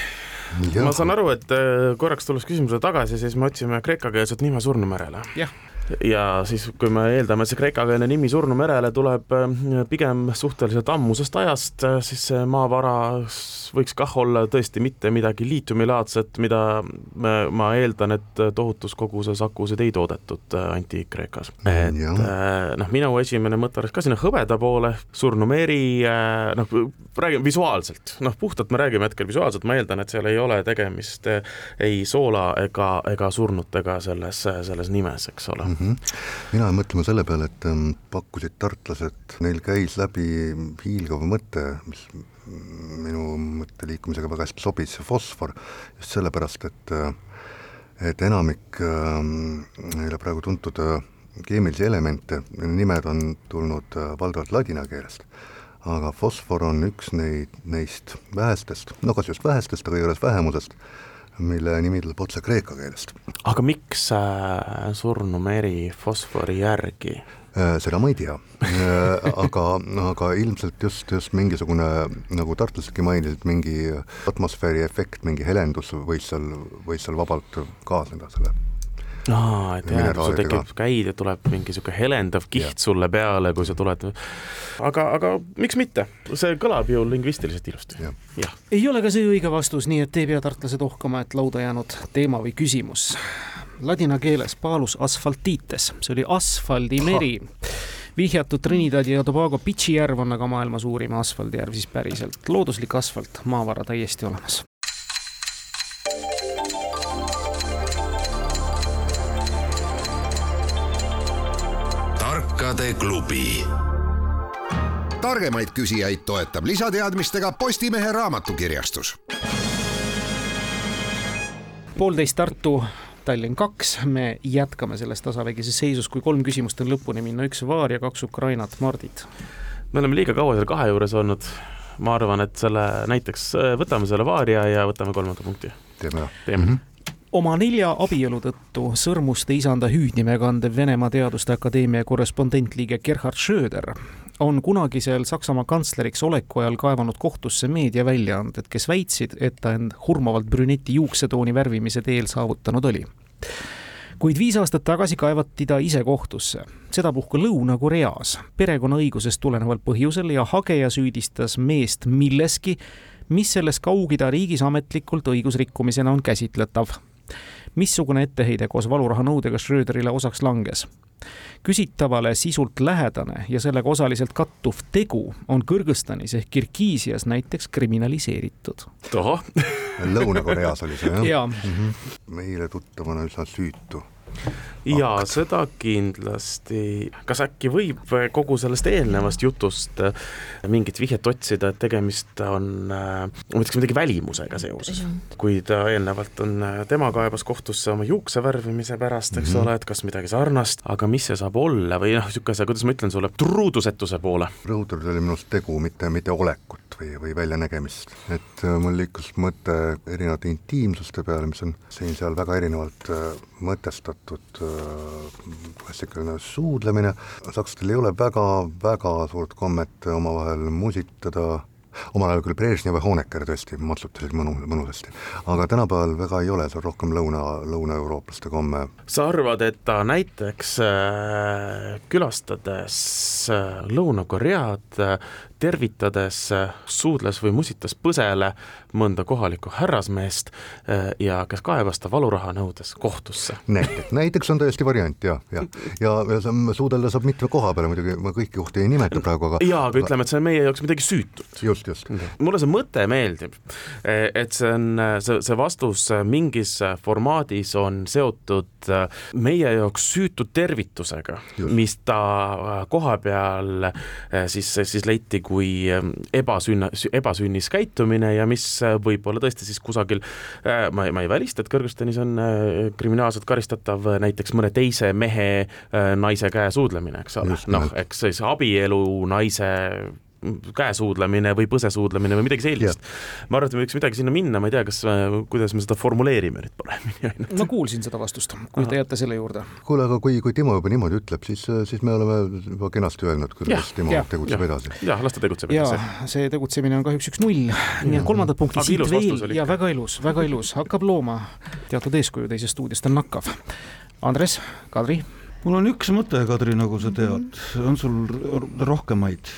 D: ma saan aru, et äh, korraks tulles küsimuse tagasi, siis me otsime kreekakeelset nime Surnumerele.
A: jah
D: ja siis, kui me eeldame, et see kreekakeelne nimi Surnu merele tuleb pigem suhteliselt ammusest ajast, siis see maavara võiks kah olla tõesti mitte midagi liitiumilaadset, mida me, ma eeldan, et tohutus koguses akusid ei toodetud antiik-Kreekas. et noh, minu esimene mõte oleks ka sinna hõbeda poole, Surnu meri, noh, räägime visuaalselt, noh, puhtalt me räägime hetkel visuaalselt, ma eeldan, et seal ei ole tegemist ei soola ega, ega surnutega selles, selles nimes, eks ole mm.
E: -hmm. Mina jäin mõtlema selle peale, et ähm, pakkusid tartlased, neil käis läbi hiilgav mõte, mis minu mõtteliikumisega väga hästi sobis, fosfor, just sellepärast, et äh, et enamik ähm, neile praegu tuntud äh, keemilisi elemente, nimed on tulnud valdavalt ladina keelest. Aga fosfor on üks neid, neist vähestest, no kas just vähestest, aga igatahes vähemusest, mille nimi tuleb otse kreeka keelest.
D: aga miks äh, Surnu meri fosfori järgi?
E: Äh, seda ma ei tea äh, aga, aga ilmselt just, just mingisugune, nagu tartlasedki mainisid, mingi atmosfääri efekt, mingi helendus võis seal, võis seal vabalt kaasneda selle
D: aa, et jah, sul tekib, käid ja tuleb mingi sihuke helendav kiht ja. sulle peale, kui sa tuled. aga, aga miks mitte, see kõlab ju lingvistiliselt ilusti.
A: ei ole ka see õige vastus, nii et ei pea tartlased ohkama, et lauda jäänud teema või küsimus. Ladina keeles paalus asfaltiites, see oli asfaldimeri vihjatud Trinidadi ja Tobago Pitši järv on aga maailma suurim asfaldijärv siis päriselt. looduslik asfalt, maavara täiesti olemas.
F: Tarkade klubi. targemaid küsijaid toetab lisateadmistega Postimehe raamatukirjastus.
A: poolteist Tartu Tallinn kaks, me jätkame selles tasavägises seisus, kui kolm küsimust on lõpuni minna, üks Vaar ja kaks Ukrainat, Mardid.
D: me oleme liiga kaua seal kahe juures olnud, ma arvan, et selle näiteks võtame selle Vaaria ja võtame kolmanda punkti.
E: teeme ära.
D: teeme mm. -hmm
A: oma nelja abielu tõttu sõrmuste isanda hüüdnime kandev Venemaa Teaduste Akadeemia korrespondentliige Gerhard Schröder on kunagisel Saksamaa kantsleriks oleku ajal kaevanud kohtusse meediaväljaanded, kes väitsid, et ta end hurmavalt brüneti juuksetooni värvimise teel saavutanud oli. kuid viis aastat tagasi kaevati ta ise kohtusse, sedapuhku Lõuna-Koreas, perekonnaõigusest tuleneval põhjusel ja hageja süüdistas meest milleski, mis selles Kaug-Ida riigis ametlikult õigusrikkumisena on käsitletav missugune etteheide koos valuraha nõudega Schröderile osaks langes? küsitavale sisult lähedane ja sellega osaliselt kattuv tegu on Kõrgõzstanis ehk Kirgiisias näiteks kriminaliseeritud.
D: tohoh
E: Lõuna-Koreas oli see jah
A: ja.
E: mm? -hmm. meile tuttavana üsna süütu
D: jaa, seda kindlasti. kas äkki võib kogu sellest eelnevast jutust äh, mingit vihjet otsida, et tegemist on, äh, ma ütleks midagi välimusega seoses, kui ta eelnevalt on, äh, tema kaebas kohtusse oma juukse värvimise pärast, eks mm -hmm. ole, et kas midagi sarnast, aga mis see saab olla või noh, niisuguse, kuidas ma ütlen sulle, truudusetuse poole.
E: rõhutatud oli minu arust tegu, mitte, mitte olekut või, või väljanägemist, et mul liikus mõte erinevate intiimsuste peale, mis on siin-seal väga erinevalt mõtestatud klassikaline suudlemine, sakslastel ei ole väga, väga suurt kommet omavahel musitada omal ajal küll Brežnev ja Honecker tõesti matsutasid mõnu, mõnusasti, aga tänapäeval väga ei ole, see on rohkem lõuna, lõunaeurooplaste komme.
D: sa arvad, et ta näiteks äh, külastades äh, Lõuna-Koread äh,, tervitades äh, suudles või musitas põsele mõnda kohalikku härrasmeest äh, ja kes kaebas ta valuraha nõudes kohtusse?
E: näiteks, näiteks on täiesti variant ja, ja, ja, ja suudelda saab mitme koha peale muidugi, ma kõiki kohti ei nimeta praegu, aga
D: jaa, aga ütleme, et see on meie jaoks midagi süütut.
E: just, just.
D: mulle see mõte meeldib, et see on, see, see vastus mingis formaadis on seotud meie jaoks süütu tervitusega, mis ta koha peal siis, siis leiti kui ebasünna, ebasünnis käitumine ja mis võib-olla tõesti siis kusagil, ma ei, ma ei välista, et Kõrgõzstanis on kriminaalselt karistatav näiteks mõne teise mehe naise käe suudlemine, eks ole, noh, eks siis abielu naise käesuudlemine või põsesuudlemine või midagi sellist. ma arvan, et me võiks midagi sinna minna, ma ei tea, kas, kuidas me seda formuleerime nüüd paremini ainult.
A: ma kuulsin seda vastust, kui te jääte selle juurde.
E: kuule, aga kui, kui Timo juba niimoodi ütleb, siis, siis me oleme juba kenasti öelnud, kuidas Timo ja, tegutseb
D: ja.
E: edasi.
D: jah, las ta tegutseb
A: edasi. see tegutsemine on kahjuks üks-null, nii et kolmandat punkti siit veel ja väga ilus, väga ilus, hakkab looma teatud eeskuju teisest stuudiost on nakkav. Andres, Kadri
C: mul on üks mõte, Kadri, nagu sa tead on sul rohkemaid?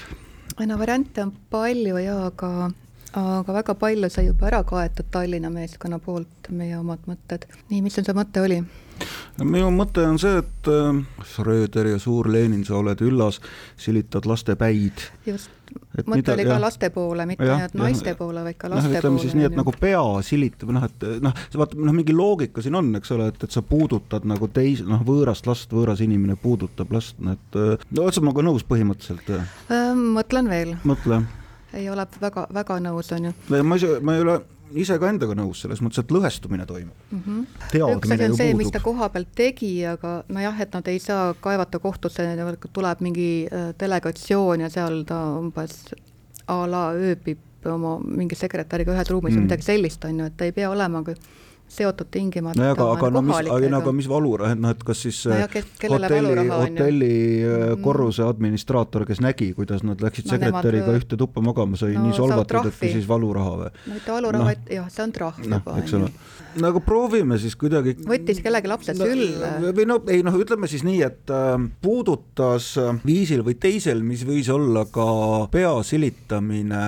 B: No variante on palju ja aga aga väga palju sai juba ära kaetud Tallinna meeskonna poolt, meie omad mõtted. nii, mis sul see mõte oli?
C: Minu mõte on see, et äh, Schröder ja suur Lenin, sa oled üllas, silitad laste päid.
B: just, mõte mida, oli ka laste poole, mitte ainult naiste poole, vaid ka laste no,
C: ütleme poole. siis nii, et nagu pea silitab, noh, et noh, vaata, noh, mingi loogika siin on, eks ole, et, et sa puudutad nagu teis-, noh, võõrast last, võõras inimene puudutab last, et no oled sa minuga nõus põhimõtteliselt?
B: mõtlen veel.
C: mõtle.
B: ei ole väga, väga nõus, on ju.
C: ma ei, ma ei ole ise ka endaga nõus, selles mõttes, et lõhestumine toimub mm.
B: -hmm. üks asi on see, mis ta koha peal tegi, aga nojah, et nad ei saa kaevata kohtusse, tuleb mingi äh, delegatsioon ja seal ta umbes a la ööbib oma mingi sekretäriga ühes ruumis mm. või midagi sellist, on ju, et ta ei pea olema kui seotud tingimata
C: no aga, aga no mis, aga aga mis valuraha, et noh, et kas siis no kes, hotelli, hotelli äh, mm. korruse administraator, kes nägi, kuidas nad läksid no, sekretäriga nemad, ühte tuppa magama, sai no, nii solvatud, et küsis valuraha või?
B: no mitte valuraha no,, jah, see on trahv
C: no, juba, on ju. no aga proovime siis kuidagi
B: võttis kellegi lapse sülle
C: no,. või no ei noh, ütleme siis nii, et äh, puudutas äh, viisil või teisel, mis võis olla ka pea silitamine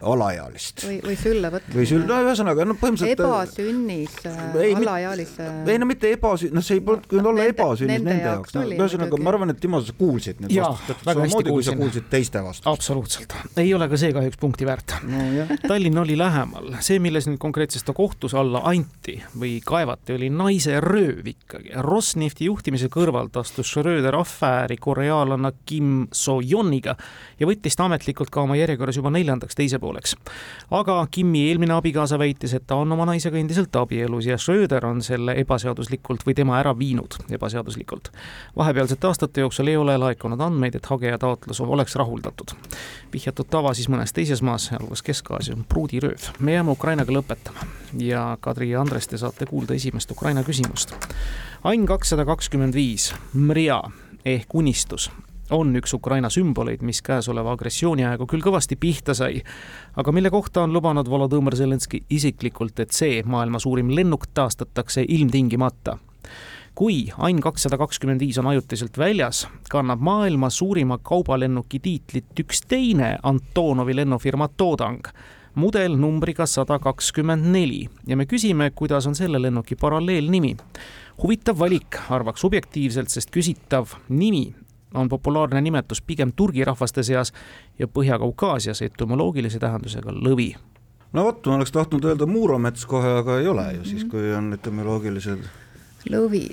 C: alaealist.
B: või, või sülle võtmine.
C: või sülle, no ühesõnaga, no põhimõtteliselt
B: ebasünnis ei, alaealise.
C: ei no mitte ebasünnis, noh, see ei polnud küll olla ebasünnis nende jaoks, no ühesõnaga ma arvan, et Timo, sa kuulsid need
A: vastused samamoodi, kui
C: sa kuulsid teiste vastu.
A: absoluutselt, ei ole ka see kahjuks punkti väärt no,. Tallinn oli lähemal, see, milles nüüd konkreetselt ta kohtus alla anti või kaevati, oli naise rööv ikkagi. Rosnefti juhtimise kõrvalt astus Schröder afääri koreaalanna Kim So-Yoniga ja võttis ta ametlikult ka oma järjekorras juba neljandaks teise pooleks. aga Kimi eelmine abikaasa väitis, et ta on oma naisega endiselt abielus abielus ja Schröder on selle ebaseaduslikult või tema ära viinud ebaseaduslikult. vahepealsete aastate jooksul ei ole laekunud andmeid, et hageja taotlus oleks rahuldatud. vihjatud tava siis mõnes teises maas, sealhulgas Kesk-Aasias, on pruudirööv. me jääme Ukrainaga lõpetama ja Kadri ja Andres, te saate kuulda esimest Ukraina küsimust. Ain kakssada kakskümmend viis, Mria ehk unistus on üks Ukraina sümboleid, mis käesoleva agressiooni ajaga küll kõvasti pihta sai, aga mille kohta on lubanud Volodõmõr Zelenskõi isiklikult, et see maailma suurim lennuk taastatakse ilmtingimata kui Ain kakssada kakskümmend viis on ajutiselt väljas, kannab maailma suurima kaubalennuki tiitlit üks teine Antonovi lennufirma toodang, mudel numbriga sada kakskümmend neli ja me küsime, kuidas on selle lennuki paralleelnimi. huvitav valik, arvaks subjektiivselt, sest küsitav nimi on populaarne nimetus pigem turgi rahvaste seas ja Põhja-Kaukaasias etümoloogilise tähendusega lõvi.
C: no vot, ma oleks tahtnud öelda Muuromets kohe, aga ei ole ju siis, kui on etümoloogilised
B: lõvi.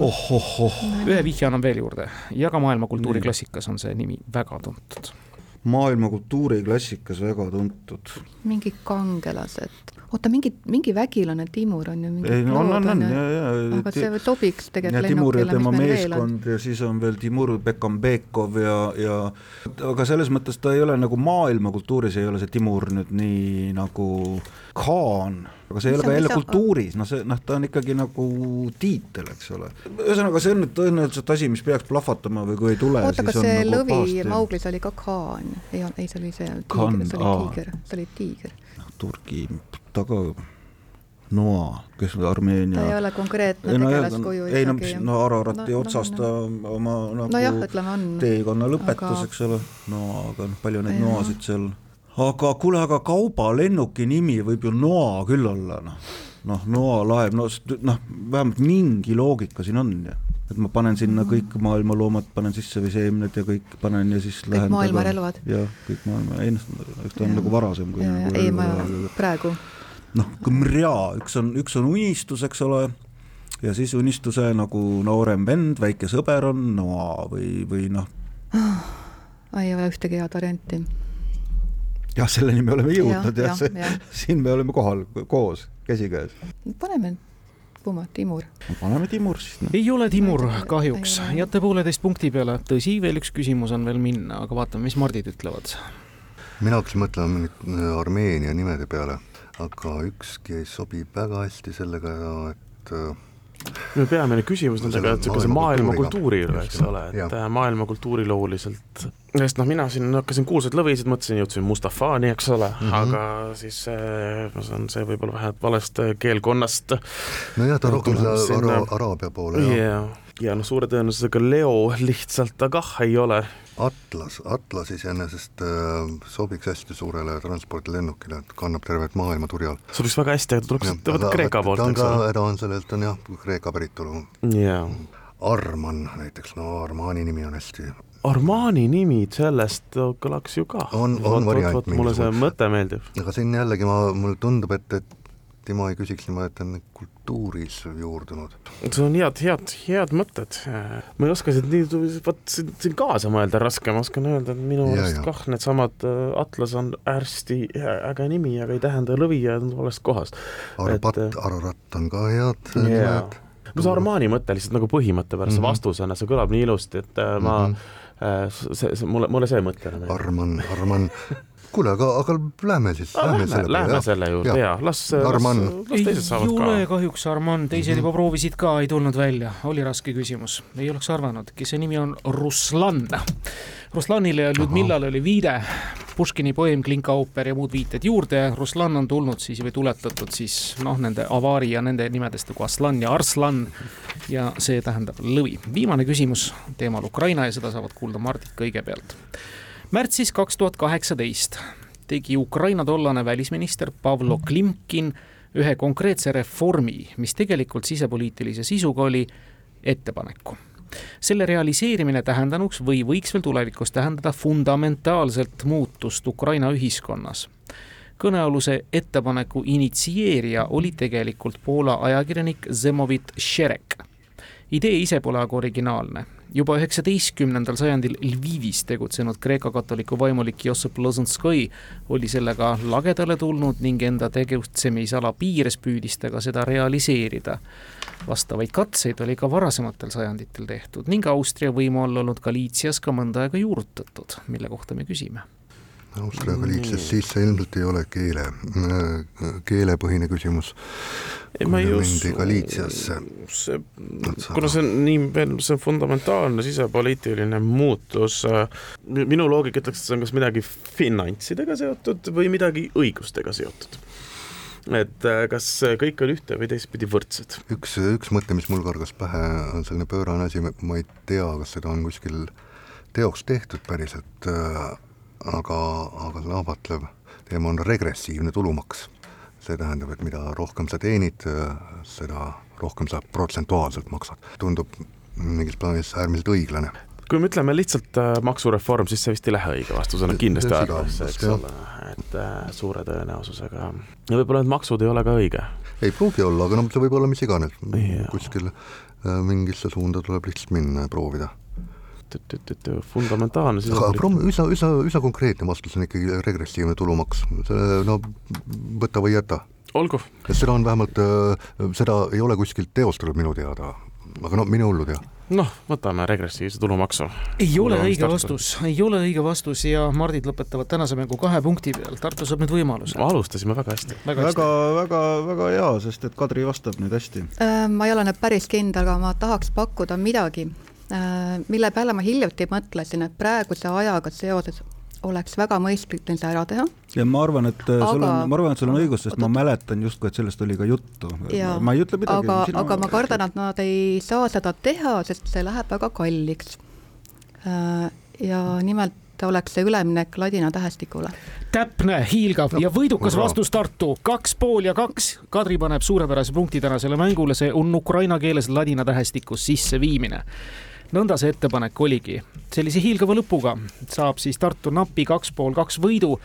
C: oh, oh, oh.
A: ühe vihje annan veel juurde ja ka maailma kultuuriklassikas on see nimi väga tuntud.
C: maailma kultuuriklassikas väga tuntud.
B: mingi kangelased oota, mingi, mingi vägilane Timur on ju.
C: ei no on, on, on ja, ja.
B: aga see sobiks tegelikult
C: lennukile, mis meil meeskond ja siis on veel Timur Bekambekov ja, ja aga selles mõttes ta ei ole nagu maailmakultuuris ei ole see Timur nüüd nii nagu Khan, aga see ei ole ka jälle kultuuris, noh, see noh, ta on ikkagi nagu tiitel, eks ole. ühesõnaga, see on nüüd tõenäoliselt asi, mis peaks plahvatama või kui ei tule,
B: oota, kas see nagu lõvi paasti. Mauglis oli ka Khan? ei, ei, see oli see see oli tiiger, see oli tiiger.
C: Turgi taga Noa, kes Armeenia.
B: ta ei ole konkreetne no, tegelaskuju
C: ei no mis, no Ararati no, otsas no, no, ta oma nagu
B: no jah, ütleme on.
C: teekonna lõpetas aga..., eks ole, no aga noh, palju neid noasid seal, aga kuule, aga kaubalennuki nimi võib ju Noa küll olla, noh. noh, Noa laev, no noh, vähemalt mingi loogika siin on ju et ma panen sinna mm. kõik maailma loomad, panen sisse või seemned ja kõik panen ja siis
B: kõik lähen maailma relvad?
C: jah, kõik maailma, ei noh, eks ta on ja. nagu varasem kui ja,
B: nagu ei, ma praegu
C: noh, Gmrja, üks on, üks on unistus, eks ole, ja siis unistuse nagu noorem vend, väike sõber on Noa või, või noh.
B: ei ole ühtegi head varianti.
C: jah, selleni me oleme jõudnud ja, jah, ja, siin me oleme kohal koos, käsikäes.
B: paneme Puma, Timur.
C: paneme Timur siis
A: no.. ei ole Timur kahjuks, jääte pooleteist punkti peale, tõsi, veel üks küsimus on veel minna, aga vaatame, mis Mardid ütlevad.
E: mina hakkasin mõtlema mingite Armeenia nimede peale aga ükski ei sobi väga hästi sellega ja et
D: no peamine küsimus nendega, et niisuguse maailma kultuuri üle, eks ole, et ja. maailma kultuurilooliselt, sest noh, mina siin hakkasin kuulsaid lõvisid, mõtlesin, jõudsin Mustafani, eks ole mm, -hmm. aga siis ma saan, see võib-olla vähe valest keelkonnast.
E: nojah, ta rohkem sinna ara, Araabia poole
D: jah yeah ja noh, suure tõenäosusega Leo lihtsalt ta kah ei ole.
E: Atlas, Atlas iseenesest äh, sobiks hästi suurele transpordilennukile, et kannab tervet maailma turjal.
D: sobiks väga hästi, aga tuleks vaata Kreeka poolt,
E: eks ole. ta on sellelt, on jah, Kreeka päritolu.
D: jaa.
E: Arman näiteks, no Armani nimi on hästi
D: Armani nimi, sellest kõlaks ju ka.
E: on, on variant.
D: mulle see mõte meeldib.
E: aga siin jällegi ma, mulle tundub, et, et Timo ei küsiks niimoodi, et on kultuuris juurdunud.
D: see on head, head, head mõtted. ma ei oska siin nii, vot siin, siin kaasa mõelda raske, ma oskan öelda, et minu arust kah needsamad äh, Atlas on hästi äge nimi, aga ei tähenda lõvi ja on valest kohast.
E: Arbat, äh, Ararat on ka head
D: yeah. nimed. no see Armani mõte lihtsalt nagu põhimõtte pärast mm -hmm. vastusena, see kõlab nii ilusti, et äh, ma mm -hmm. see, see, mulle, mulle see mõte enam
E: ei Arman, Arman kuule, aga, aga lähme siis
D: ah,, lähme selle
E: peale.
D: Lähme selle juurde ja, ja las, las, las teised saavad
A: ka. ei ole kahjuks Arman, teised mm -hmm. juba proovisid ka, ei tulnud välja, oli raske küsimus, ei oleks arvanudki, see nimi on Ruslan. Ruslanile ja Ljudmillale oli viide, Puškini poeem, Klinka ooper ja muud viited juurde, Ruslan on tulnud siis või tuletatud siis noh, nende avaari ja nende nimedest nagu Aslan ja Arslan. Ja see tähendab lõvi. viimane küsimus teemal Ukraina ja seda saavad kuulda Mardit kõigepealt märtsis kaks tuhat kaheksateist tegi Ukraina tollane välisminister Pavlo Klimkin ühe konkreetse reformi, mis tegelikult sisepoliitilise sisuga oli ettepaneku. selle realiseerimine tähendanuks või võiks veel tulevikus tähendada fundamentaalselt muutust Ukraina ühiskonnas. kõnealuse ettepaneku initsieerija oli tegelikult Poola ajakirjanik Zemovit Šerek. idee ise pole aga originaalne juba üheksateistkümnendal sajandil Lvivis tegutsenud Kreeka katoliku vaimulik Jossip Lozõnskõi oli sellega lagedale tulnud ning enda tegutsemisala piires püüdis ta ka seda realiseerida. vastavaid katseid oli ka varasematel sajanditel tehtud ning Austria võimu all olnud Galiitsias ka mõnda aega juurutatud, mille kohta me küsime
E: Austriaga liitses, siis see ilmselt ei ole keele, keelepõhine küsimus.
D: ei, ma ei usu, see, kuna see on nii veel, see on fundamentaalne sisepoliitiline muutus, minu loogika ütleks, et see on kas midagi finantsidega seotud või midagi õigustega seotud et kas kõik on ühte või teistpidi võrdsed?
E: üks, üks mõte, mis mul kargas pähe, on selline pöörane asi, ma ei tea, kas seda on kuskil teoks tehtud päriselt, aga, aga see ahvatlev teema on regressiivne tulumaks. see tähendab, et mida rohkem sa teenid, seda rohkem sa protsentuaalselt maksad. tundub mingis plaanis äärmiselt õiglane
D: kui me ütleme lihtsalt äh, maksureform, siis see vist ei lähe õige vastusena kindlasti arvamusse, eks ole, et äh, suure tõenäosusega. ja võib-olla need maksud ei ole ka õige.
E: ei pruugi olla, aga noh, see võib olla mis iganes, kuskil äh, mingisse suunda tuleb lihtsalt minna ja proovida
D: fundamentaalne
E: aga üsna, üsna, üsna konkreetne vastus on ikkagi regressiivne tulumaks, no võta või jäta.
D: olgu.
E: seda on vähemalt, äh, seda ei ole kuskilt teostatud minu teada, aga no mine hullu tea
D: noh, võtame regressiivse tulumaksu.
A: ei ole õige vastus, ei ole õige vastus ja Mardid lõpetavad tänase mängu kahe punkti peal, Tartu saab nüüd võimaluse.
D: alustasime väga hästi.
C: väga, väga, väga, väga hea, sest et Kadri vastab nüüd hästi
B: äh,. ma ei ole nüüd päris kindel, aga ma tahaks pakkuda midagi mille peale ma hiljuti mõtlesin, et praeguse ajaga seoses oleks väga mõistlik see ära teha.
C: ja ma arvan, et aga, sul on, ma arvan, et sul on õigus, sest oot, ma mäletan justkui, et sellest oli ka juttu. ma ei ütle midagi.
B: aga, aga ma kardan, et nad ei saa seda teha, sest see läheb väga kalliks. Äh, ja nimelt oleks see üleminek ladina tähestikule.
A: täpne, hiilgav ja võidukas vastus Tartu, kaks pool ja kaks. Kadri paneb suurepärase punkti tänasele mängule, see on ukraina keeles ladina tähestikus sisseviimine nõnda see ettepanek oligi. sellise hiilgava lõpuga saab siis Tartu napi kaks pool kaks võidu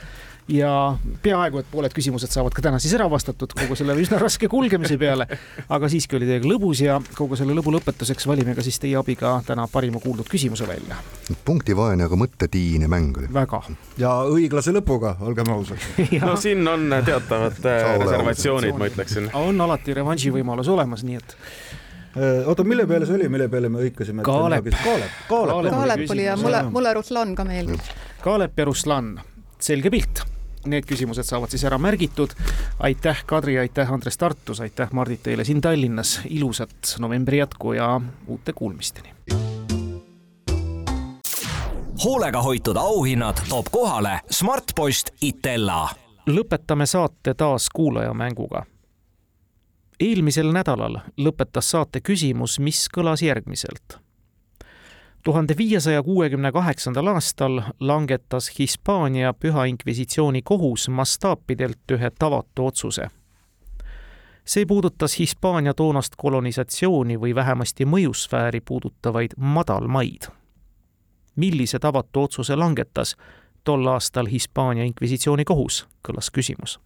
A: ja peaaegu, et pooled küsimused saavad ka täna siis ära vastatud kogu selle üsna raske kulgemise peale. aga siiski oli teiega lõbus ja kogu selle lõbu lõpetuseks valime ka siis teie abiga täna parima kuuldud küsimuse välja.
E: punktivaene, aga mõttetiine mäng oli.
A: väga.
C: ja õiglase lõpuga, olgem ausad
D: no siin on teatavad äh, reservatsioonid, ma ütleksin.
A: on alati revanši võimalus olemas, nii et
C: oota, mille peale see oli, mille peale me hõikasime?
A: Kaalep.
C: Kaalep,
B: Kaalep, Kaalep oli ja mulle, mulle Ruslan ka meeldis.
A: Kaalep ja Ruslan, selge pilt. Need küsimused saavad siis ära märgitud. aitäh, Kadri, aitäh, Andres Tartus, aitäh, Mardit, teile siin Tallinnas. ilusat novembri jätku ja uute kuulmisteni.
G: hoolega hoitud auhinnad toob kohale Smartpost Itella.
A: lõpetame saate taas kuulajamänguga eelmisel nädalal lõpetas saate küsimus, mis kõlas järgmiselt. tuhande viiesaja kuuekümne kaheksandal aastal langetas Hispaania Püha Inkvisitsiooni kohus mastaapidelt ühe tavatu otsuse. see puudutas Hispaania toonast kolonisatsiooni või vähemasti mõjusfääri puudutavaid madalmaid. millise tavatu otsuse langetas tol aastal Hispaania inkvisitsiooni kohus, kõlas küsimus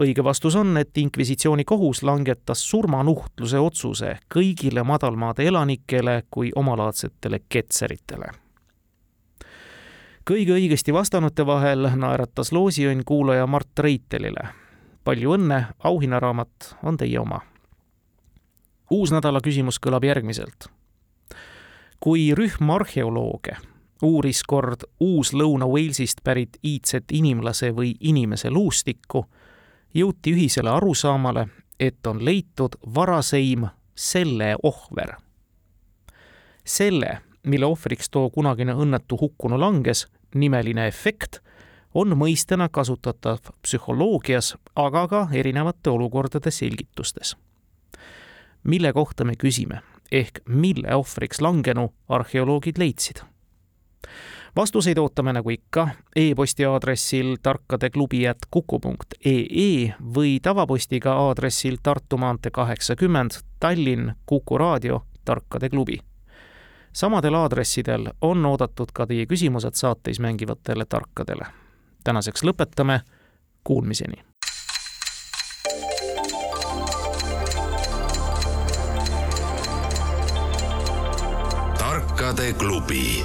A: õige vastus on, et inkvisitsiooni kohus langetas surmanuhtluse otsuse kõigile madalmaade elanikele kui omalaadsetele ketseritele. kõige õigesti vastanute vahel naeratas loosiõnn kuulaja Mart Reitelile. palju õnne, auhinnaraamat on teie oma. uus nädala küsimus kõlab järgmiselt. kui rühm arheolooge uuris kord Uus-Lõuna-Walesist pärit iidset inimlase või inimese luustikku jõuti ühisele arusaamale, et on leitud varaseim selle ohver. selle, mille ohvriks too kunagine õnnetu hukkunu langes, nimeline efekt on mõistena kasutatav psühholoogias, aga ka erinevate olukordade selgitustes. mille kohta me küsime, ehk mille ohvriks langenu arheoloogid leidsid vastuseid ootame nagu ikka e-posti aadressil tarkadeklubi.kuku.ee või tavapostiga aadressil Tartu maantee kaheksakümmend, Tallinn, Kuku raadio, Tarkade klubi. samadel aadressidel on oodatud ka teie küsimused saates mängivatele tarkadele. tänaseks lõpetame, kuulmiseni
G: tarkade klubi